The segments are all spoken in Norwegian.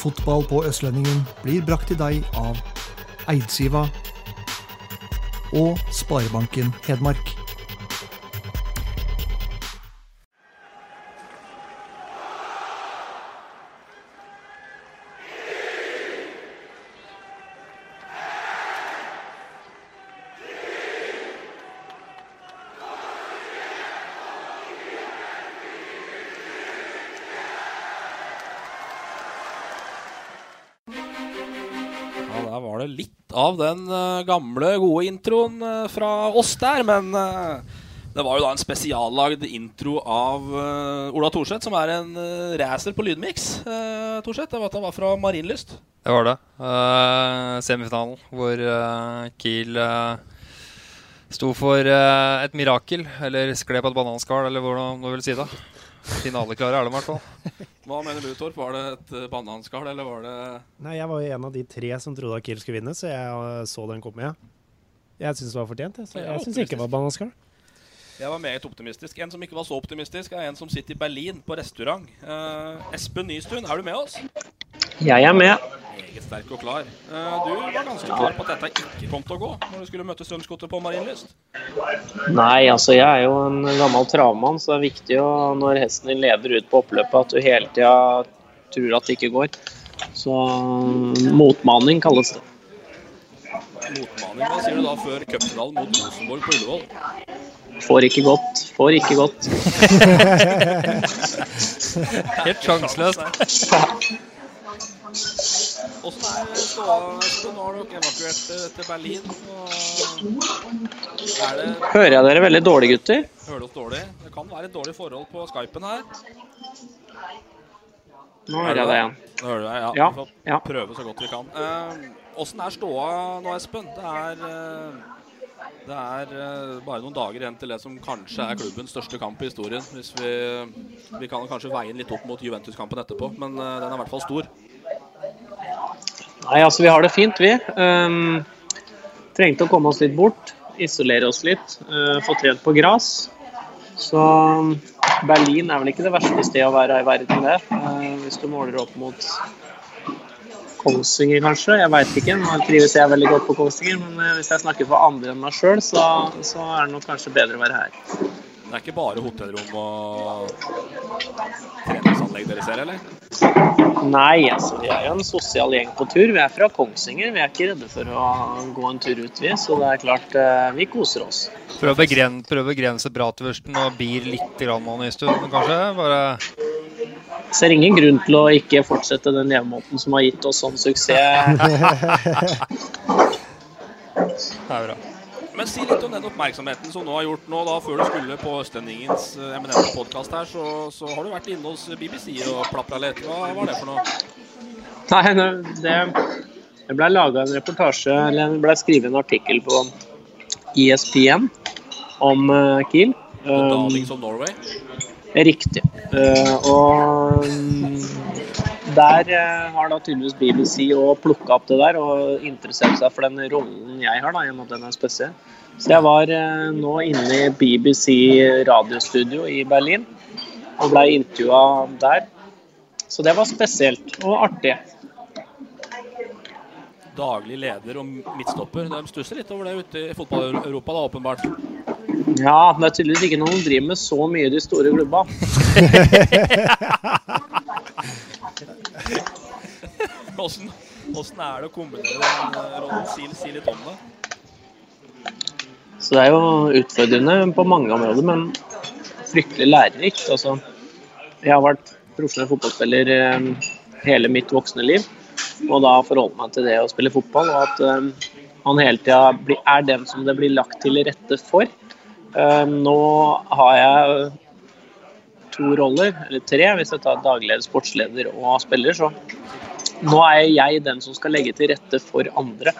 Fotball på Østlendingen blir brakt til deg av Eidsiva og Sparebanken Hedmark. Av den eh, gamle, gode introen eh, fra oss der. Men eh, det var jo da en spesiallagd intro av Ola Thorseth, som er en racer på lydmix. Uh, Thorseth, jeg vet han var fra Marienlyst. Det var det. Semifinalen hvor Kiel sto for et mirakel. Eller skled på et bananskall, eller hvordan du vil si det. Finaleklare er de i hvert fall. Hva mener du, Torp? Var det et uh, bananskall, eller var det Nei, jeg var jo en av de tre som trodde at Kiel skulle vinne, så jeg uh, så den komme, jeg. Jeg syns det var fortjent, jeg. Så jeg syns ikke det var bananskall. Jeg var meget optimistisk. En som ikke var så optimistisk, er en som sitter i Berlin på restaurant. Eh, Espen Nystuen, er du med oss? Jeg er med. Meget sterk og klar. Eh, du var ganske klar på at dette ikke kom til å gå når du skulle møte Strømsgodset på Marienlyst. Nei, altså jeg er jo en gammel travmann, så det er viktig å, når hesten din leder ut på oppløpet, at du hele tida tror at det ikke går. Så motmaning kalles det. Motmaning, hva sier du da før cupfinalen mot Rosenborg på Ullevål? Får ikke godt. Får ikke godt. Helt sjanseløst. Åssen er ståa? Nå har dere evakuert eh, til Berlin. Og er det Hører jeg dere veldig dårlig, gutter? Hører du oss dårlig? Det kan være et dårlig forhold på Skypen her. Nå hører jeg deg igjen. Nå hører du deg, ja. Ja, Vi får ja. prøve så godt vi kan. Åssen er ståa nå, Espen? Det er, eh, det er eh, bare noen dager igjen til det som kanskje er klubbens største kamp i historien. Hvis vi, vi kan kanskje veie den litt opp mot Juventus-kampen etterpå, men eh, den er i hvert fall stor. Nei, altså vi har det fint, vi. Um, trengte å komme oss litt bort. Isolere oss litt. Uh, få trent på gress. Så um, Berlin er vel ikke det verste stedet å være i verden, det. Uh, hvis du måler opp mot Kongsvinger, kanskje. Jeg veit ikke. Nå trives jeg veldig godt på Kongsvinger, men uh, hvis jeg snakker for andre enn meg sjøl, så, så er det nok kanskje bedre å være her. Det er ikke bare hotellrom og treningsanlegg dere ser, eller? Nei, altså vi er jo en sosial gjeng på tur. Vi er fra Kongsvinger. Vi er ikke redde for å gå en tur ut, vi. Så det er klart, uh, vi koser oss. Prøv å begren, begrense bratwursten og bier litt grann nå en stund, kanskje. Bare ser ingen grunn til å ikke fortsette den levemåten som har gitt oss sånn suksess. Det er bra. Men si litt om den oppmerksomheten som du har gjort nå, da, før du skulle på Østlendingens eh, eminente podkast her, så, så har du vært inne hos BBC og plapra litt. Hva var det for noe? Nei, det, det ble laga en reportasje, eller det ble skrevet en artikkel på ESPN om uh, Kiel. Norway? Riktig. Uh, og mm, der uh, har da tydeligvis BBC òg plukka opp det der og interessert seg for den rollen jeg har, da, i og med at den er spesiell. Så jeg var uh, nå inne i BBC radiostudio i Berlin og ble intervjua der. Så det var spesielt og artig. Daglig leder og midtstopper. De stusser litt over det ute i fotball-Europa, da, åpenbart. Ja, det er tydeligvis ikke noen som driver med så mye i de store klubba. Åssen er det å kombinere den eh, rollen? Si, si litt om det. Så det er jo utfordrende på mange områder, men fryktelig lærerikt. Altså, jeg har vært profesjonell fotballspiller eh, hele mitt voksne liv, og da forholde meg til det å spille fotball, og at man hele tida er den som det blir lagt til rette for. Eh, Nå har jeg to roller, eller tre, hvis jeg tar dagleder, sportsleder og spiller. Så nå er jeg den som skal legge til rette for andre.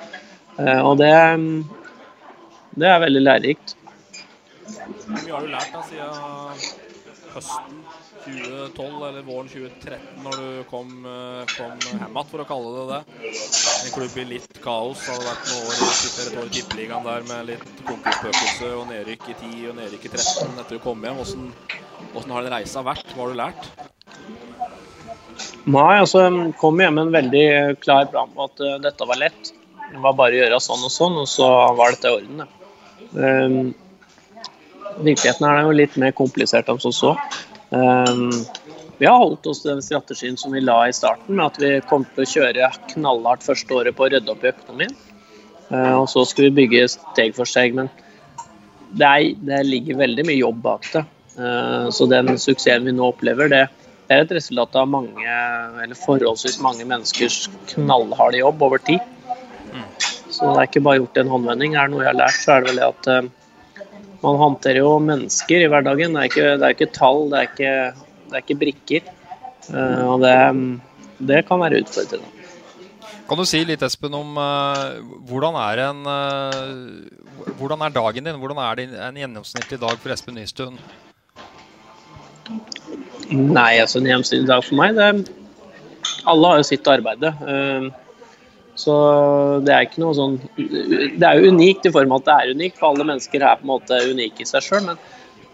Eh, og det, det er veldig lærerikt. Hvor mye har du lært da siden høsten 2012 eller våren 2013, når du kom, eh, kom hjem igjen, for å kalle det det? En klubb i litt kaos. Det hadde vært noen år i år i Tippeligaen der med litt konkursspøkelse og nedrykk i 10 og nedrykk i 13 etter du kom hjem. Hvordan, hvordan har den reisa vært? Hva har du lært? Nei, altså jeg kom hjem med en veldig klar plan på at uh, dette var lett. Det var bare å gjøre sånn og sånn, og så var dette i orden. Um, virkeligheten er jo litt mer komplisert enn som så. Um, vi har holdt oss til den strategien som vi la i starten, med at vi kom til å kjøre knallhardt første året på å rydde opp i økonomien. Uh, og så skal vi bygge steg for steg. Men det, er, det ligger veldig mye jobb bak det. Uh, så den suksessen vi nå opplever, det, er et resultat av mange, eller forholdsvis mange menneskers knallharde jobb over tid. Så det er ikke bare gjort en håndvending. Er det noe jeg har lært, så er det vel det at uh, man håndterer jo mennesker i hverdagen. Det er ikke, det er ikke tall, det er ikke, det er ikke brikker. Uh, og det, det, kan være utfordrende. Kan du si litt, Espen, om uh, hvordan, er en, hvordan er dagen din? Hvordan er det en gjennomsnittlig dag for Espen Nystuen? Nei, altså en gjennomsnittlig dag for meg det, Alle har jo sitt arbeid. Så det er ikke noe sånn Det er jo unikt i form av at det er unikt, for alle mennesker er på en måte unike i seg sjøl. Men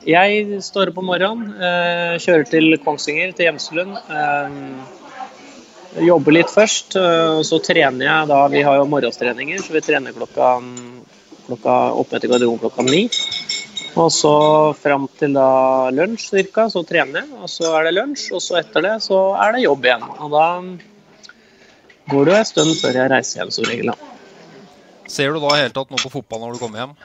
jeg står opp om morgenen, eh, kjører til Kongsvinger, til Gjemselund. Eh, jobber litt først, eh, så trener jeg da Vi har jo morgenstreninger, så vi trener klokka, klokka oppe etter garderoben klokka ni. Og så fram til da lunsj cirka, så trener jeg. Og så er det lunsj, og så etter det så er det jobb igjen. Og da går det jo en stund før jeg reiser hjem som regel. Ser du da i hele tatt noe på fotball når du kommer hjem?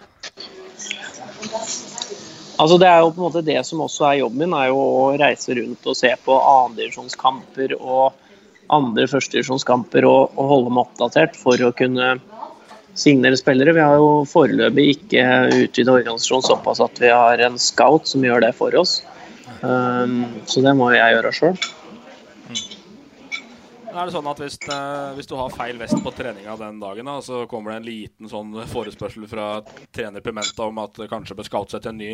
Altså Det er jo på en måte det som også er jobben min, er jo å reise rundt og se på andredivisjonskamper og andre førstedivisjonskamper og, og holde meg oppdatert for å kunne signere spillere. Vi har jo foreløpig ikke utvidet organisasjonen såpass at vi har en scout som gjør det for oss. Um, så det må jeg gjøre sjøl. Er det sånn at hvis, eh, hvis, du har feil vest på treninga den dagen, da, så kommer det en liten sånn forespørsel fra trener Pimenta om at det kanskje bør scoute seg til en ny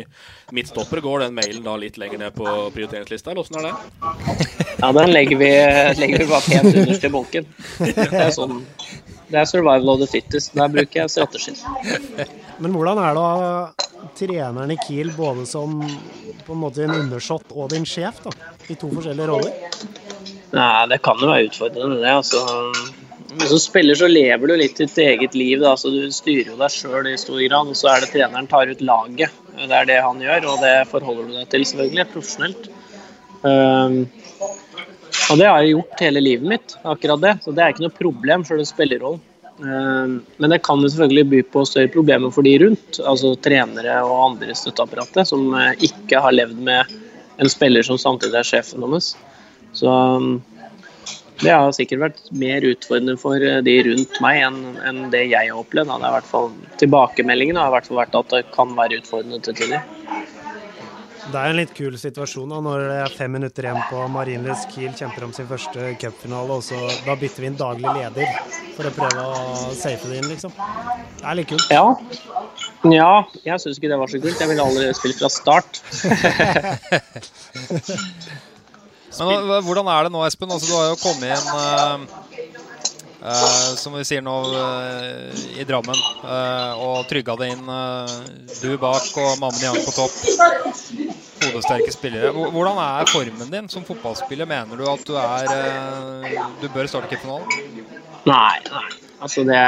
midtstopper, går den mailen da litt lenger ned på prioriteringslista, eller åssen er det? Ja, den legger vi, legger vi bare helt underst i bunken. Det er sånn det er survival of the fittest. Der bruker jeg strategi. Men hvordan er det å ha treneren i Kiel både som på en måte en undersått og din sjef, da, i to forskjellige roller? Nei, det kan jo være utfordrende, det. altså. Som spiller så lever du litt ditt eget liv. Da. Så du styrer jo deg sjøl i stor grad. Og så er det treneren tar ut laget. Det er det han gjør, og det forholder du deg til selvfølgelig, profesjonelt. Um, og det har jeg gjort hele livet mitt, akkurat det. Så det er ikke noe problem det spillerrollen. Um, men det kan jo selvfølgelig by på større problemer for de rundt, altså trenere og andre i støtteapparatet, som eh, ikke har levd med en spiller som samtidig er sjefen deres. Så um, det har sikkert vært mer utfordrende for eh, de rundt meg enn, det jeg har opplevd. Tilbakemeldingen har i hvert fall vært at det kan være utfordrende til tider. Det er en litt kul situasjon da, når det er fem minutter igjen på Marienlyst Kiel kjemper om sin første cupfinale, og så da bytter vi inn daglig leder for å prøve å safe det inn, liksom. Det er litt kult. Ja, ja jeg syns ikke det var så kult. Jeg ville allerede spilt fra start. Men hvordan er det nå, Espen? Altså, du har jo kommet inn uh, uh, som vi sier nå, uh, i Drammen og trygga det inn. du bak og Mammen Yang på topp. Hodesterke spillere. Hvordan er formen din som fotballspiller? Mener du at du er Du bør starte cupfinalen? Nei, nei. Altså det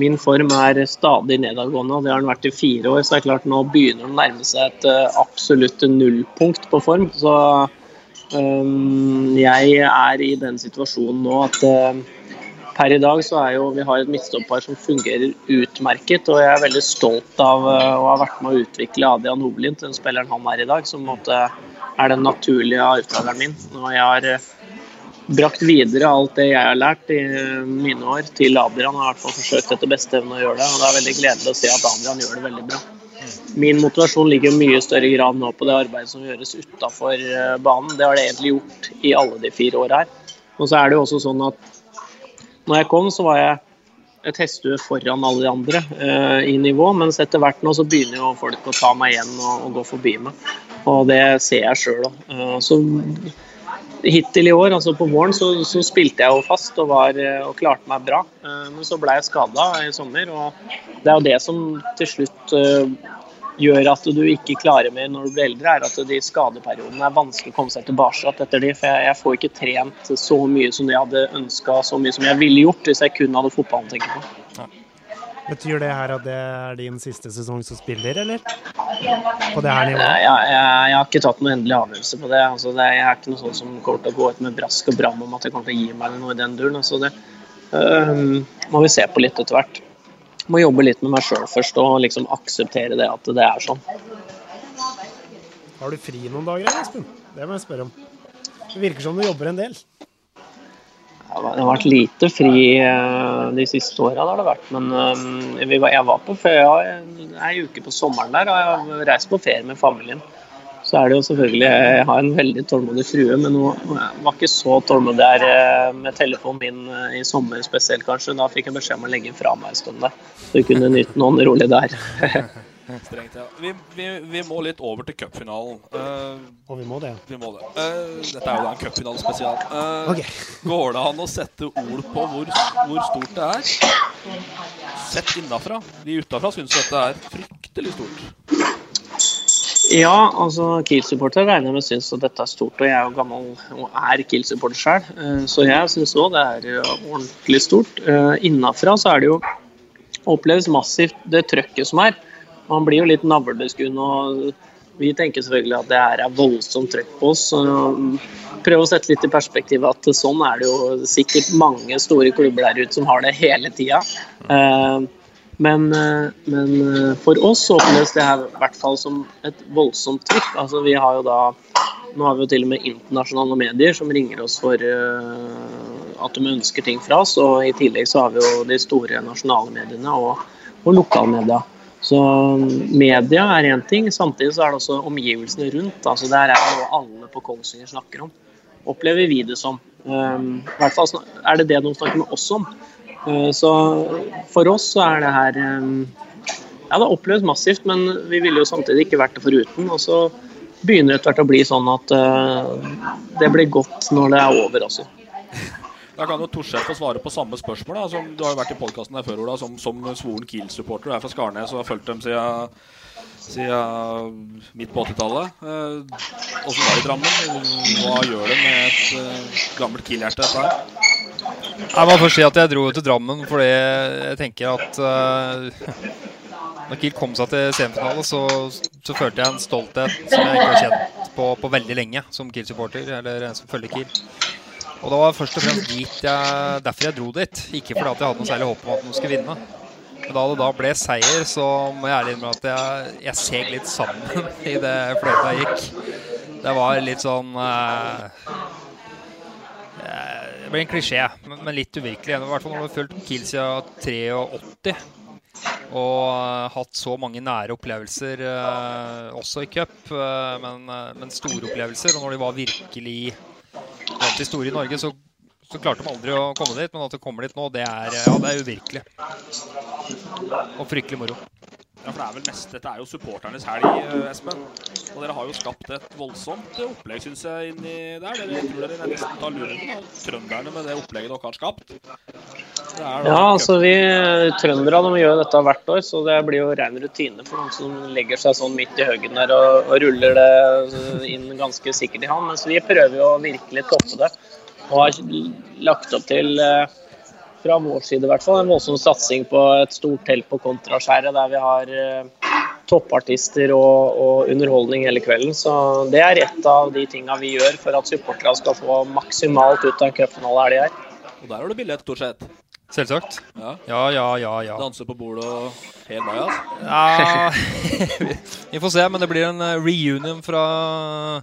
Min form er stadig nedadgående, og det har den vært i fire år. Så det er klart nå begynner den å nærme seg et absolutt nullpunkt på form. Så um, jeg er i den situasjonen nå at per i dag så er jo vi har et midtstopper som fungerer utmerket. Og jeg er veldig stolt av eh, å ha vært med å utvikle Adrian Obelint, den spilleren han er i dag, som er den naturlige arvtakeren min. Og jeg har eh, brakt videre alt det jeg har lært i mine år til Adrian. Og i hvert fall forsøkt etter beste evne å gjøre det. Og det er veldig gledelig å se at Adrian gjør det veldig bra. min motivasjon ligger i mye større grad nå på det arbeidet som gjøres utafor banen. Det har det egentlig gjort i alle de fire åra her. Og så er det jo også sånn at når jeg kom, så var jeg et hestehue foran alle de andre uh, i nivå, mens etter hvert nå så begynner jo folk å ta meg igjen og, og gå forbi meg. Og det ser jeg sjøl òg. Uh, så hittil i år, altså på våren, så, så spilte jeg jo fast og, var, uh, og klarte meg bra. Uh, men så ble jeg skada i sommer, og det er jo det som til slutt gjør at du ikke klarer mer når du blir eldre, er at de skadeperiodene er vanskelig å komme seg tilbake etter de. For jeg, jeg, får ikke trent så mye som jeg hadde ønska, så mye som jeg ville gjort hvis jeg kun hadde fotballen å tenke på. Ja. Betyr det her at det er din siste sesong som spiller, eller? På det her nivået? Jeg, jeg, jeg har ikke tatt noen endelig avgjørelse på det. Altså, det jeg er ikke noe sånn som kommer til å gå ut med brask og bram om at jeg kommer til å gi meg noe i den duren. Altså, det øh, må vi se på litt etter hvert må jobbe litt med meg sjøl først og liksom akseptere det at det er sånn. Har du fri noen dager, Espen? Det må jeg spørre om. Det virker som du jobber en del. Det har vært lite fri eh, de siste åra, det har det vært. Men eh, jeg var på ferie ei uke på sommeren der, og jeg har reist på ferie med familien. Så er det jo selvfølgelig Jeg har en veldig tålmodig frue, men hun var ikke så tålmodig her eh, med telefonen min eh, i sommer spesielt, kanskje. Da fikk jeg beskjed om å legge fra meg en stund. Så vi kunne nyte noen rolig der. Strengt, ja. Vi, vi, vi, må litt over til cupfinalen. Uh, og vi må det. Vi må det. Uh, dette er jo da en cupfinalespesial. Uh, okay. Går det an å sette ord på hvor, hvor stort det er? Sett innafra. De utafra syns dette er fryktelig stort. Ja, altså Kiel-supportere regner jeg med syns at dette er stort. Og jeg er jo gammel og er Kiel-supporter sjøl, eh, så jeg syns òg det er eh, ordentlig stort. Eh, innafra så er det jo oppleves massivt det trøkket som er. Man blir jo litt navlebeskuende. og Vi tenker selvfølgelig at det her er voldsomt trøkk på oss. Prøv å sette litt i perspektiv at sånn er det jo sikkert mange store klubber der ute som har det hele tida. Men, eh, men, eh, for oss åpnes det her i hvert fall som et voldsomt trykk. Altså vi har jo da Nå har vi jo til og med internasjonale medier som ringer oss for uh, at de ønsker ting fra oss. Og i tillegg så har vi jo de store nasjonale mediene og, og lokalmedia. Så media er én ting, samtidig så er det også omgivelsene rundt. altså Det er noe alle på Kongsvinger snakker om. Opplever vi det som. Um, I hvert fall er det det de snakker med oss om. Eh, så for oss så er det her eh, Ja, det oppleves massivt, men vi ville jo samtidig ikke vært det foruten. Og så begynner det etter hvert å bli sånn at eh, det blir godt når det er over også. Da kan jo Torstein få svare på samme spørsmål. Da, som Du har jo vært i podkasten her før, Ola, som, som svoren Kiel-supporter. Du er fra Skarnes og har fulgt dem siden, siden midt på 80-tallet. Åssen var det i Drammen? Hva gjør det med et gammelt Kiel-hjerte, dette her? Jeg må først si at jeg dro til Drammen fordi jeg tenker at uh, når Kiel kom seg til semifinale, så, så, følte jeg en stolthet som jeg ikke har kjent på, på veldig lenge som Kiel-supporter, eller en som følger Kiel. Og det var først og fremst dit jeg, derfor jeg dro dit. Ikke fordi jeg hadde noe særlig håp om at noen skulle vinne. Men da det da ble seier, så må jeg ærlig innrømme at jeg, jeg seg litt sammen i det fløyta gikk. Det var litt sånn det blir en klisjé, men litt uvirkelig. I hvert fall når du har fulgt Kiel siden 83 og uh, hatt så mange nære opplevelser, uh, også i cup, uh, men, men, store opplevelser. Og når de var virkelig blant de store i Norge, så, så, klarte de aldri å komme dit. Men at de kommer dit nå, det er, ja, det er uvirkelig. Og fryktelig moro. Ja, for det er vel mest, Dette er jo supporternes helg, eh, Espen. Og dere har jo skapt et voldsomt opplegg, syns jeg, inni der. Dere tror dere nesten tar luren av trønderne med det opplegget dere har skapt. Ja, altså vi trønderne de gjør dette hvert år, så det blir jo ren rutine for noen som legger seg sånn midt i høggen der og, og, ruller det inn ganske sikkert i havn. Mens vi prøver jo å virkelig toppe det og har lagt opp til eh, fra vår side i hvert fall, en voldsom satsing på et stort telt på Kontraskjæret der vi har eh, toppartister og, og, underholdning hele kvelden. Så det er et av de tinga vi gjør for at supporterne skal få maksimalt ut av cupfinalehelga cupfinalehelg her. Og der har du billett, stort sett? Selvsagt. Ja, ja, ja. ja, ja. Danse på bordet og helt altså? Ja, vi får se, men det blir en eh, reunion fra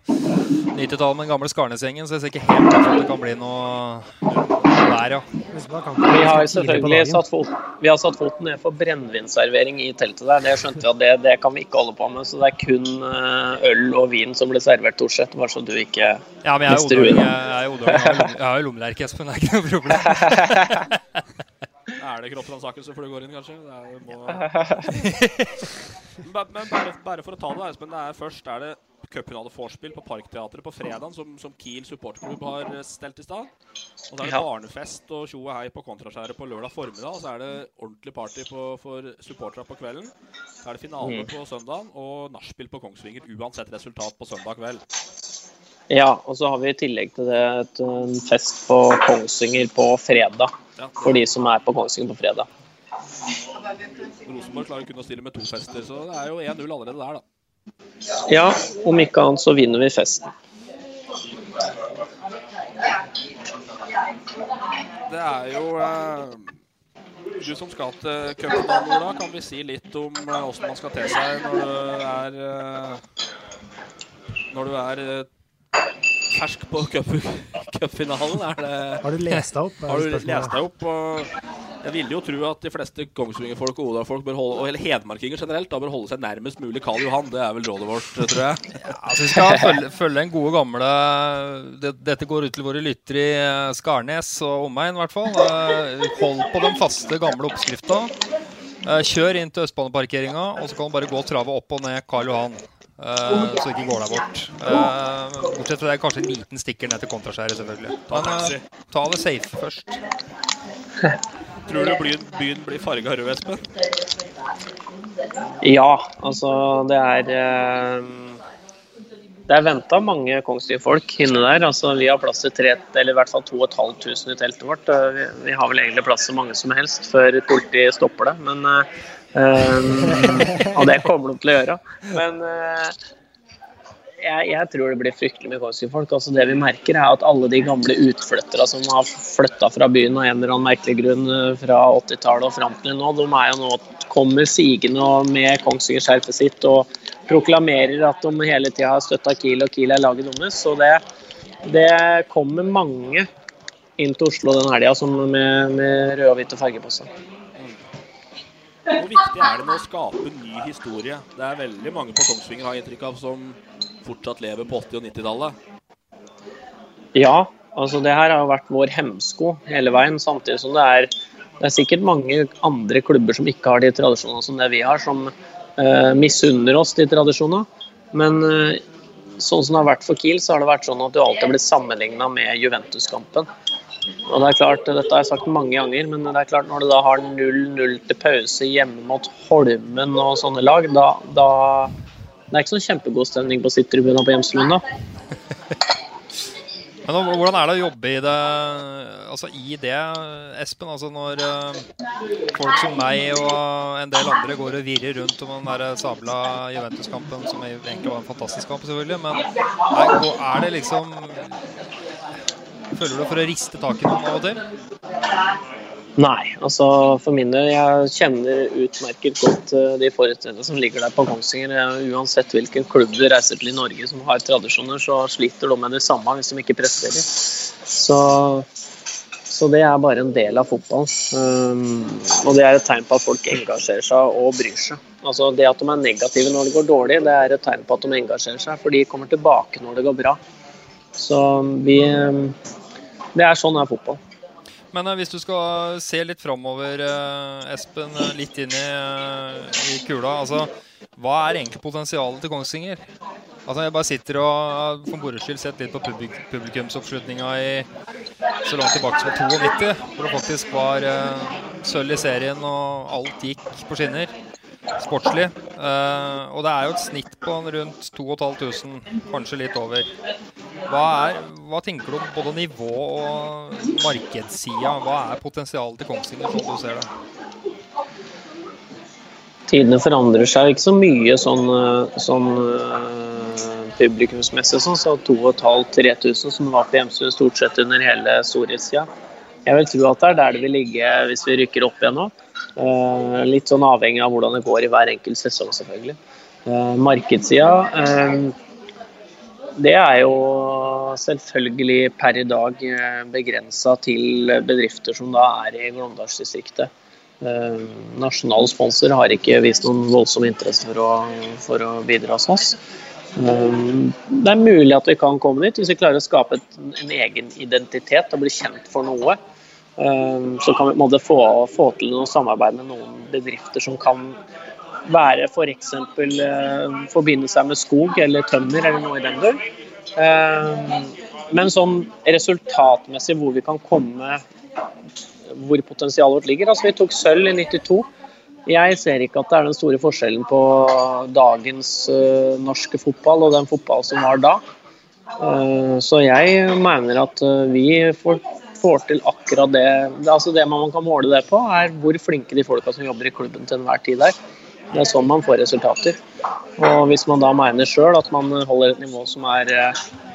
90-tallet med den gamle Skarnes-gjengen, så jeg ser ikke helt at det kan bli noe der, ja. Vi har selvfølgelig satt, fot, vi har satt foten ned for brennevinservering i teltet der. Det skjønte vi at det, det, kan vi ikke holde på med. Så det er kun eh, øl og vin som blir servert, Torset. Bare så du ikke ja, men jeg mister huet. Jeg har jo lommelerke, Espen. Det er ikke noe problem. er det kroppsransakelse før du går inn, kanskje? Er, må... men bare, bare, for å ta det, Espen. Det er først er det cupfinale-vorspiel på Parkteatret på fredag, som, som, Kiel supporterklubb har eh, stelt i stad. Og så er det ja. barnefest og tjo og hei på Kontraskjæret på lørdag formiddag. Og så er det ordentlig party på, for supporterne på kvelden. Så er det finale mm. på søndag og nachspiel på Kongsvinger, uansett resultat på søndag kveld. Ja, og så har vi i tillegg til det et, en fest på Kongsvinger på fredag. Ja. For de som er på Kongsvinger på fredag. Rosenborg klarer kun å stille med to fester, så det er jo 1-0 allerede der, da. Ja, om ikke annet så vinner vi festen. Det er jo eh, Du som skal til cupfinalen, Ola, kan vi si litt om åssen eh, man skal te seg når du er eh, Når du er eh, fersk på cupfinalen? Har du lest deg opp? Har du lest deg opp? Og jeg ville jo tro at de fleste Kongsvinger-folk og Odal-folk, og hele hedmarkinger generelt, da bør holde seg nærmest mulig Karl Johan. Det er vel rådet vårt, tror jeg. Ja, altså Vi skal følge, følge en gode gamle det, Dette går ut til våre lyttere i eh, Skarnes og omegn, i hvert fall. Eh, hold på den faste, gamle oppskrifta. Eh, kjør inn til Østbaneparkeringa, og så kan du bare gå og trave opp og ned Karl Johan. Uh, så ikke går deg bort. Uh, bortsett fra det er kanskje en liten stikker ned til kontraskjæret, selvfølgelig. Men uh, ta det safe først. Tror du byen, byen blir farga rød, Espen? Ja, altså det er Det er venta mange Kongsvinger-folk inne der. altså Vi har plass til tre, eller i hvert fall 2500 i teltet vårt. Vi, vi, har vel egentlig plass til mange som helst før politiet stopper det. Men Um, og det kommer de til å gjøre. Men uh, jeg, jeg, tror det blir fryktelig mye Kongsvinger-folk. Altså det vi merker, er at alle de gamle utflyttere som har flytta fra byen av en eller annen merkelig grunn eh, fra 80-tallet og fram til nå, de er jo nå kommer sigende med Kongsvinger-skjerfet sitt og proklamerer at de hele tida har støtta Kiel, og Kiel er laget deres. Så det, det kommer mange inn til Oslo den helga med, med røde og hvite farger på seg. Hvor viktig er det med å skape ny historie? Det er veldig mange på Kongsvinger har inntrykk av som fortsatt lever på 80- og 90-tallet. Ja, altså det her har vært vår hemsko hele veien. Samtidig som det er, det er sikkert mange andre klubber som ikke har de tradisjonene som det vi har, som uh, misunner oss de tradisjonene. Men uh, sånn som det har vært for Kiel, så har det vært sånn at du alltid blitt sammenligna med Juventus-kampen. Og det er klart, Dette har jeg sagt mange ganger, men det er klart når du da har 0-0 til pause hjemme mot Holmen og sånne lag, da, da Det er ikke sånn kjempegod stemning på sittetribunen på Hjemslund da. Men Hvordan er det å jobbe i det, altså i det, Espen? Altså når uh, folk som meg og en del andre går og virrer rundt om den der sabla Juventus-kampen, som egentlig var en fantastisk kamp, selvfølgelig. Men er det liksom Føler du for å riste tak i noen av og til? Nei, altså for min del. Jeg kjenner utmerket godt eh, de forutsetningene som ligger der på Kongsvinger. Uansett hvilken klubb du reiser til i Norge som har tradisjoner, så sliter de med det samme hvis de ikke presterer. Så, så det er bare en del av fotballen. Um, og det er et tegn på at folk engasjerer seg og bryr seg. Altså Det at de er negative når det går dårlig, det er et tegn på at de engasjerer seg, for de kommer tilbake når det går bra. Så vi det er sånn er fotball. Men uh, hvis du skal se litt framover, uh, Espen, uh, litt inn i, i, kula. altså, Hva er egentlig potensialet til Kongsvinger? Altså, Jeg bare sitter og for moro skyld sett litt på publik publikumsoppslutninga i så langt tilbake som 92, hvor det faktisk var sølv i serien og alt gikk på skinner sportslig. Uh, og det er jo et snitt på rundt 2500, kanskje litt over. Hva, er, hva tenker du om både nivå og markedssida? Hva er potensialet til Kongsvinger, sånn du ser det? Tidene forandrer seg ikke så mye sånn, eh, sånn uh, publikumsmessig, sånn, så 2500-3000 som var på Hjemsund stort sett under hele storhetstida. Jeg vil tro at det er der det vil ligge hvis vi rykker opp igjen nå. Eh, litt sånn avhengig av hvordan det går i hver enkelt sesong, selvfølgelig. Eh, markedssida, eh, det er jo selvfølgelig per i dag begrensa til bedrifter som da er i Glåmdalsdistriktet. Nasjonal sponsor har ikke vist noen voldsom interesse for å, for å bidra hos oss. Det er mulig at vi kan komme dit hvis vi klarer å skape en egen identitet og bli kjent for noe. Eh, så kan vi måtte få, få til noe samarbeid med noen bedrifter som kan være f.eks. For forbinde seg med skog eller tømmer eller noe i den dur. Men sånn resultatmessig hvor vi kan komme hvor potensialet vårt ligger. Altså, vi tok sølv i 92. Jeg ser ikke at det er den store forskjellen på dagens uh, norske fotball og den fotball som var da. Uh, så jeg mener at uh, vi får, får, til akkurat det. Altså det man kan måle det på, er hvor flinke de folka som jobber i klubben til enhver tid er. Det er sånn man får resultater. Og hvis man da mener sjøl at man holder et nivå som er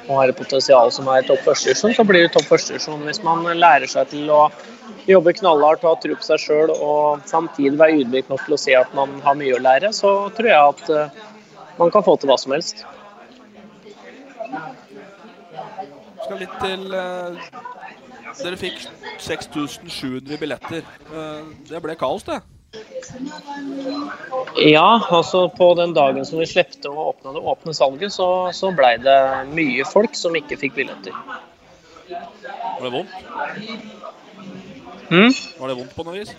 og har et potensial som er topp førstevisjon, så blir det topp førstevisjon. Hvis man lærer seg til å jobbe knallhardt og ha tro på seg sjøl og samtidig være ydmyk nok til å se at man har mye å lære, så tror jeg at uh, man kan få til hva som helst. Skal litt til uh, Dere fikk 6700 billetter. Uh, det ble kaos, det? Ja, altså på den dagen som vi slepte å åpne det åpne salget, så, så blei det mye folk som ikke fikk billetter. Var det vondt? Mm? Var det vondt på noe vis?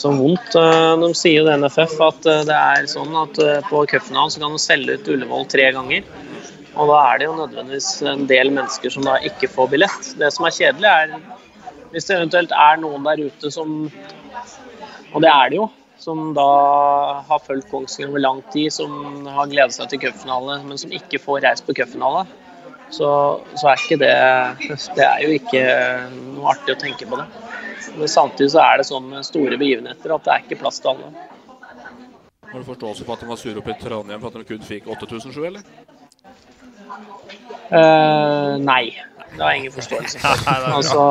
Så vondt. Eh, de sier jo det NFF at eh, det er sånn at eh, på cupfinalen så kan du selge ut Ullevål tre ganger. Og da er det jo nødvendigvis en del mennesker som da ikke får billett. Det som er kjedelig, er hvis det eventuelt er noen der ute som Og det er det jo. Som da har fulgt Kongsvinger over lang tid, som har gledet seg til cupfinale, men som ikke får reist på cupfinale så, så, er ikke det Det er jo ikke noe artig å tenke på det. Men samtidig så er det sånn med store begivenheter at det er ikke plass til alle. Har du forståelse for at de var sure oppe i Trondheim for at de kun fikk 8000 sju, eller? Uh, nei. Det har jeg ingen forståelse for. altså,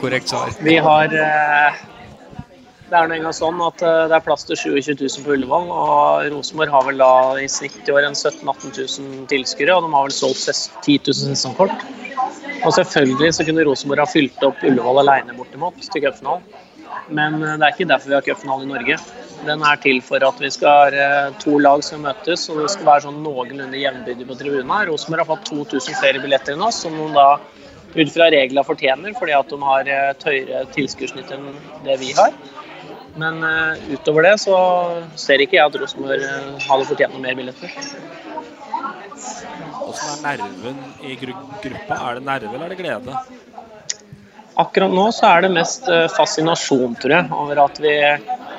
Korrekt svar. Vi har uh, det er nå engang sånn at uh, det er plass til 27 000 på Ullevål. og Rosenborg har vel da i snitt i år en 17 000-18 000 tilskuere, og de har vel solgt 10 000 sesongkort. Og selvfølgelig så kunne Rosenborg ha fylt opp Ullevål alene bortimot til cupfinalen. Men det er ikke derfor vi har cupfinale i Norge. Den er til for at vi skal ha eh, to lag som møtes, og det skal være sånn noenlunde jevnbyrdig på tribuna. Rosenborg har fått 2000 flere billetter enn oss, som de da ut fra reglene fortjener, fordi at de har et høyere tilskuddssnitt enn det vi har. Men uh, utover det så ser ikke jeg at Rosenborg hadde fortjent noe mer billetter. Hvordan er nerven i gru gruppa? Er det nerve eller er det glede? Akkurat nå så er det mest fascinasjon, tror jeg, over at vi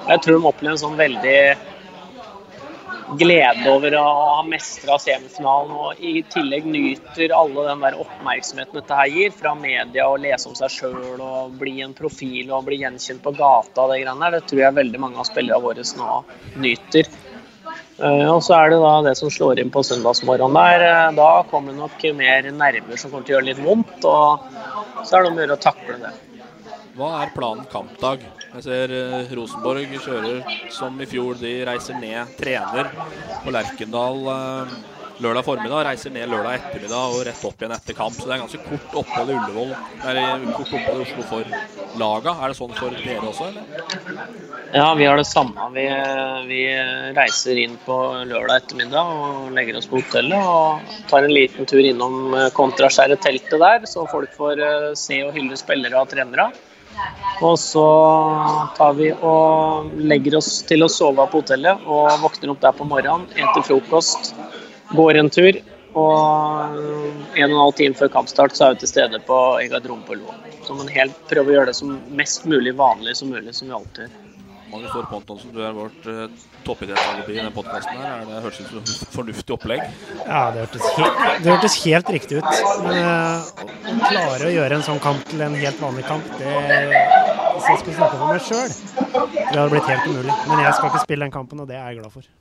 Jeg tror de opplever en sånn veldig glede over å ha mestra semifinalen og i tillegg nyter alle den der oppmerksomheten dette her gir, fra media og lese om seg sjøl og bli en profil og bli gjenkjent på gata og det greiene der. Det tror jeg veldig mange av spillerne våre nå nyter. Eh, og så er det da det som slår inn på søndagsmorgenen der. Eh, da kommer det nok mer nerver som kommer til å gjøre litt vondt, og så er det om å gjøre å takle det. Hva er planen kampdag? Jeg ser uh, Rosenborg kjører som i fjor. De reiser ned, trener på Lerkendal uh, lørdag formiddag, reiser ned lørdag ettermiddag og rett opp igjen etter kamp. Så det er ganske kort opphold i Ullevål, eller kort opphold i Oslo for laga. Er det sånn for dere også, eller? Ja, vi har det samme. Vi, vi reiser inn på lørdag ettermiddag og legger oss på hotellet og tar en liten tur innom eh, kontraskjæret teltet der, så folk får se og hylle spillere og trenere. Og så tar vi og legger oss til å sove på hotellet og våkner opp der på morgenen, eter frokost, går en tur. Og en og en halv time før kampstart så er vi til stede på garderoben på. Så man helt prøver å gjøre det som mest mulig vanlig som mulig, som vi alltid gjør. Magnus Aare Pontonsen, du er vårt eh, toppidrettsalibi i denne podkasten. her. Det hørtes ut som et fornuftig opplegg? Ja, det hørtes, helt, det hørtes helt riktig ut. Men eh, å klare å gjøre en sånn kamp til en helt vanlig kamp, det Hvis jeg skulle snakke for meg sjøl, det hadde blitt helt umulig. Men jeg skal ikke spille den kampen, og det er jeg glad for.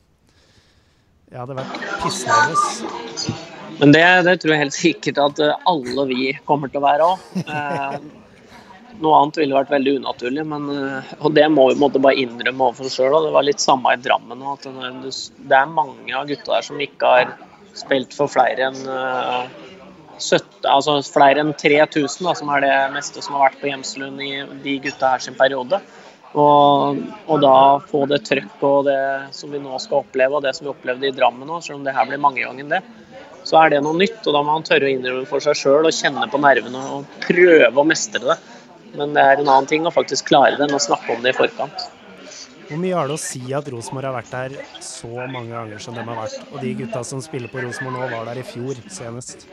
Jeg hadde vært pissnervøs. Men det, det, tror jeg helt sikkert at eh, alle vi kommer til å være òg. Noe annet ville vært veldig unaturlig, men, eh, og det må vi måtte bare innrømme overfor oss sjøl. Det var litt samme i Drammen at det er mange av gutta der som ikke har spilt for flere enn 17, altså flere enn 3000, da, som er det meste som har vært på Hjemslund i de gutta her sin periode. Og, og da få det trøkket og det som vi nå skal oppleve, og det som vi opplevde i Drammen nå, selv om det her blir mange ganger det, så er det noe nytt. Og da må man tørre å innrømme for seg sjøl og kjenne på nervene og prøve å mestre det. Men det er en annen ting å faktisk klare det enn å snakke om det i forkant. Hvor mye har det å si at Rosenborg har vært der så mange ganger som de har vært? Og de gutta som spiller på Rosenborg nå, var der i fjor senest.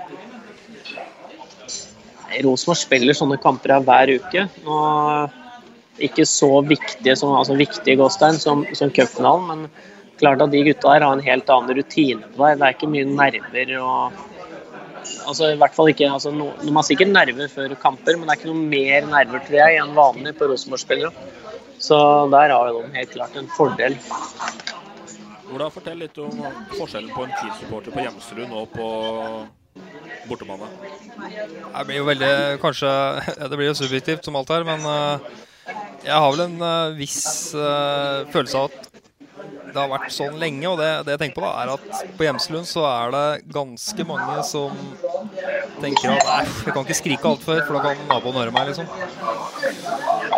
Rosenborg spiller sånne kamper her hver uke. Og ikke så viktige som altså viktige Gåstein som, som cupfinalen, men klart at de gutta her har en helt annen rutine på det. Det er ikke mye nerver og altså i hvert fall ikke, altså no, Man har sikkert nerver før kamper, men det er ikke noe mer nerver tror jeg, enn vanlig på Rosenborg-spillere. Så der har de helt klart en fordel. Ola, fortell litt om forskjellen på en Kiel-supporter på Hjemsrud og på bortebane. Det blir jo veldig Kanskje Det blir jo subjektivt som alt her, men eh, jeg har vel en eh, viss uh, følelse av at det har vært sånn lenge. Og det, det jeg tenker på, da, er at på Hjemslund så er det ganske mange som tenker at nei, jeg kan ikke skrike altfor før, for da kan naboen høre meg, liksom.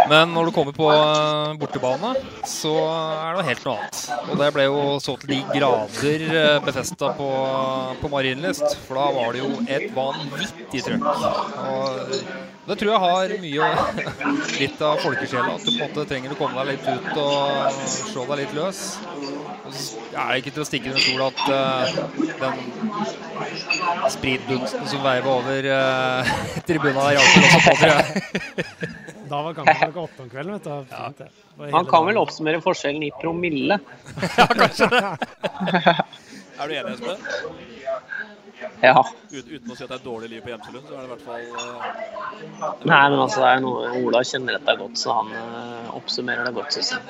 Men når du kommer på eh, bortebane, så er det helt noe annet. Og det ble jo så til de grader eh, befesta på, på Marienlyst, for da var det jo et vanvittig trøkk. Og det tror jeg har mye litt av folkesjela, at du på en måte trenger å komme deg litt ut og slå deg litt løs. Det er ikke til å stikke under stol at uh, den spritdunsten som veiver over uh, tribuna der, hjalp også på, tror jeg. Da var kampen klokka åtte om kvelden. vet du. Ja. Han kan vel oppsummere forskjellen i promille. ja, kanskje det. er du enig, Espen? Ja. Uten, å si at det er dårlig liv på Gjemselund, så er det i hvert fall uh... Nei, men altså, det er noe Ola kjenner dette godt, så han uh, oppsummerer det godt, syns jeg.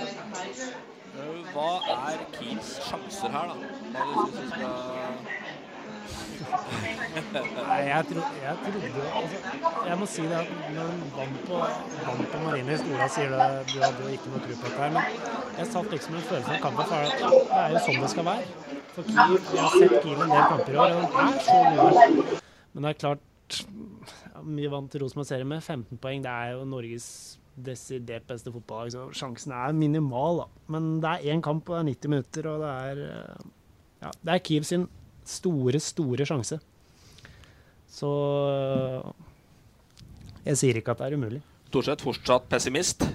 Hva er Kiels sjanser her, da? Hva er det du synes skal Nei, jeg, tro, jeg trodde altså, Jeg må si det at når vann på, vant på Marienlyst Ola sier det, du hadde jo ikke noe tro på dette her, men jeg satt liksom med en følelse av kampen for det er jo sånn det skal være. For Kiel, Jeg har sett Kiel en del kamper i år, og det er så gode. Men det er klart mye Mye vant Rosenborg-serien med 15 poeng. Det er jo Norges desidert beste fotballag, så sjansen er minimal. da. Men det er én kamp, og det er 90 minutter, og det er ja, det er Kiel sin store, store sjanse. Så jeg sier ikke at det er umulig. Thorseth fortsatt pessimist?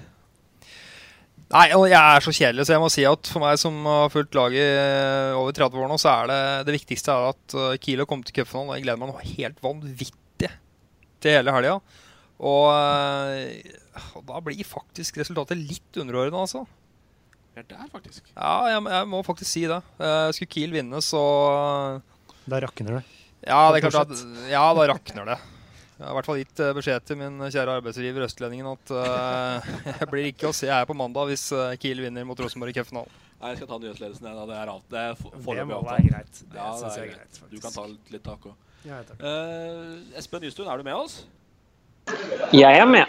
Nei, og jeg er så kjedelig, så jeg må si at for meg som har fulgt laget over 30 år nå, så er det det viktigste er at Kilo kommer til cupfinalen. Jeg gleder meg noe helt vanvittig til hele helga. Og, og, da blir faktisk resultatet litt underordna, altså. Det er der, faktisk. Ja, jeg, jeg, må faktisk si det. Uh, skulle Kiel vinne, så Da rakner det? Ja, det er klart at, ja, da rakner det. Jeg har i hvert fall gitt uh, beskjed til min kjære arbeidsgiver Østlendingen at uh, jeg blir ikke å se her på mandag hvis uh, Kiel vinner mot Rosenborg i cupfinalen. Nei, jeg skal ta nyhetsledelsen. Det, det er, alt. det er Det må være greit. Det ja, det er greit. Du kan ta litt, tak òg. Ja, Espen Nystuen, er du med oss? Jeg er med.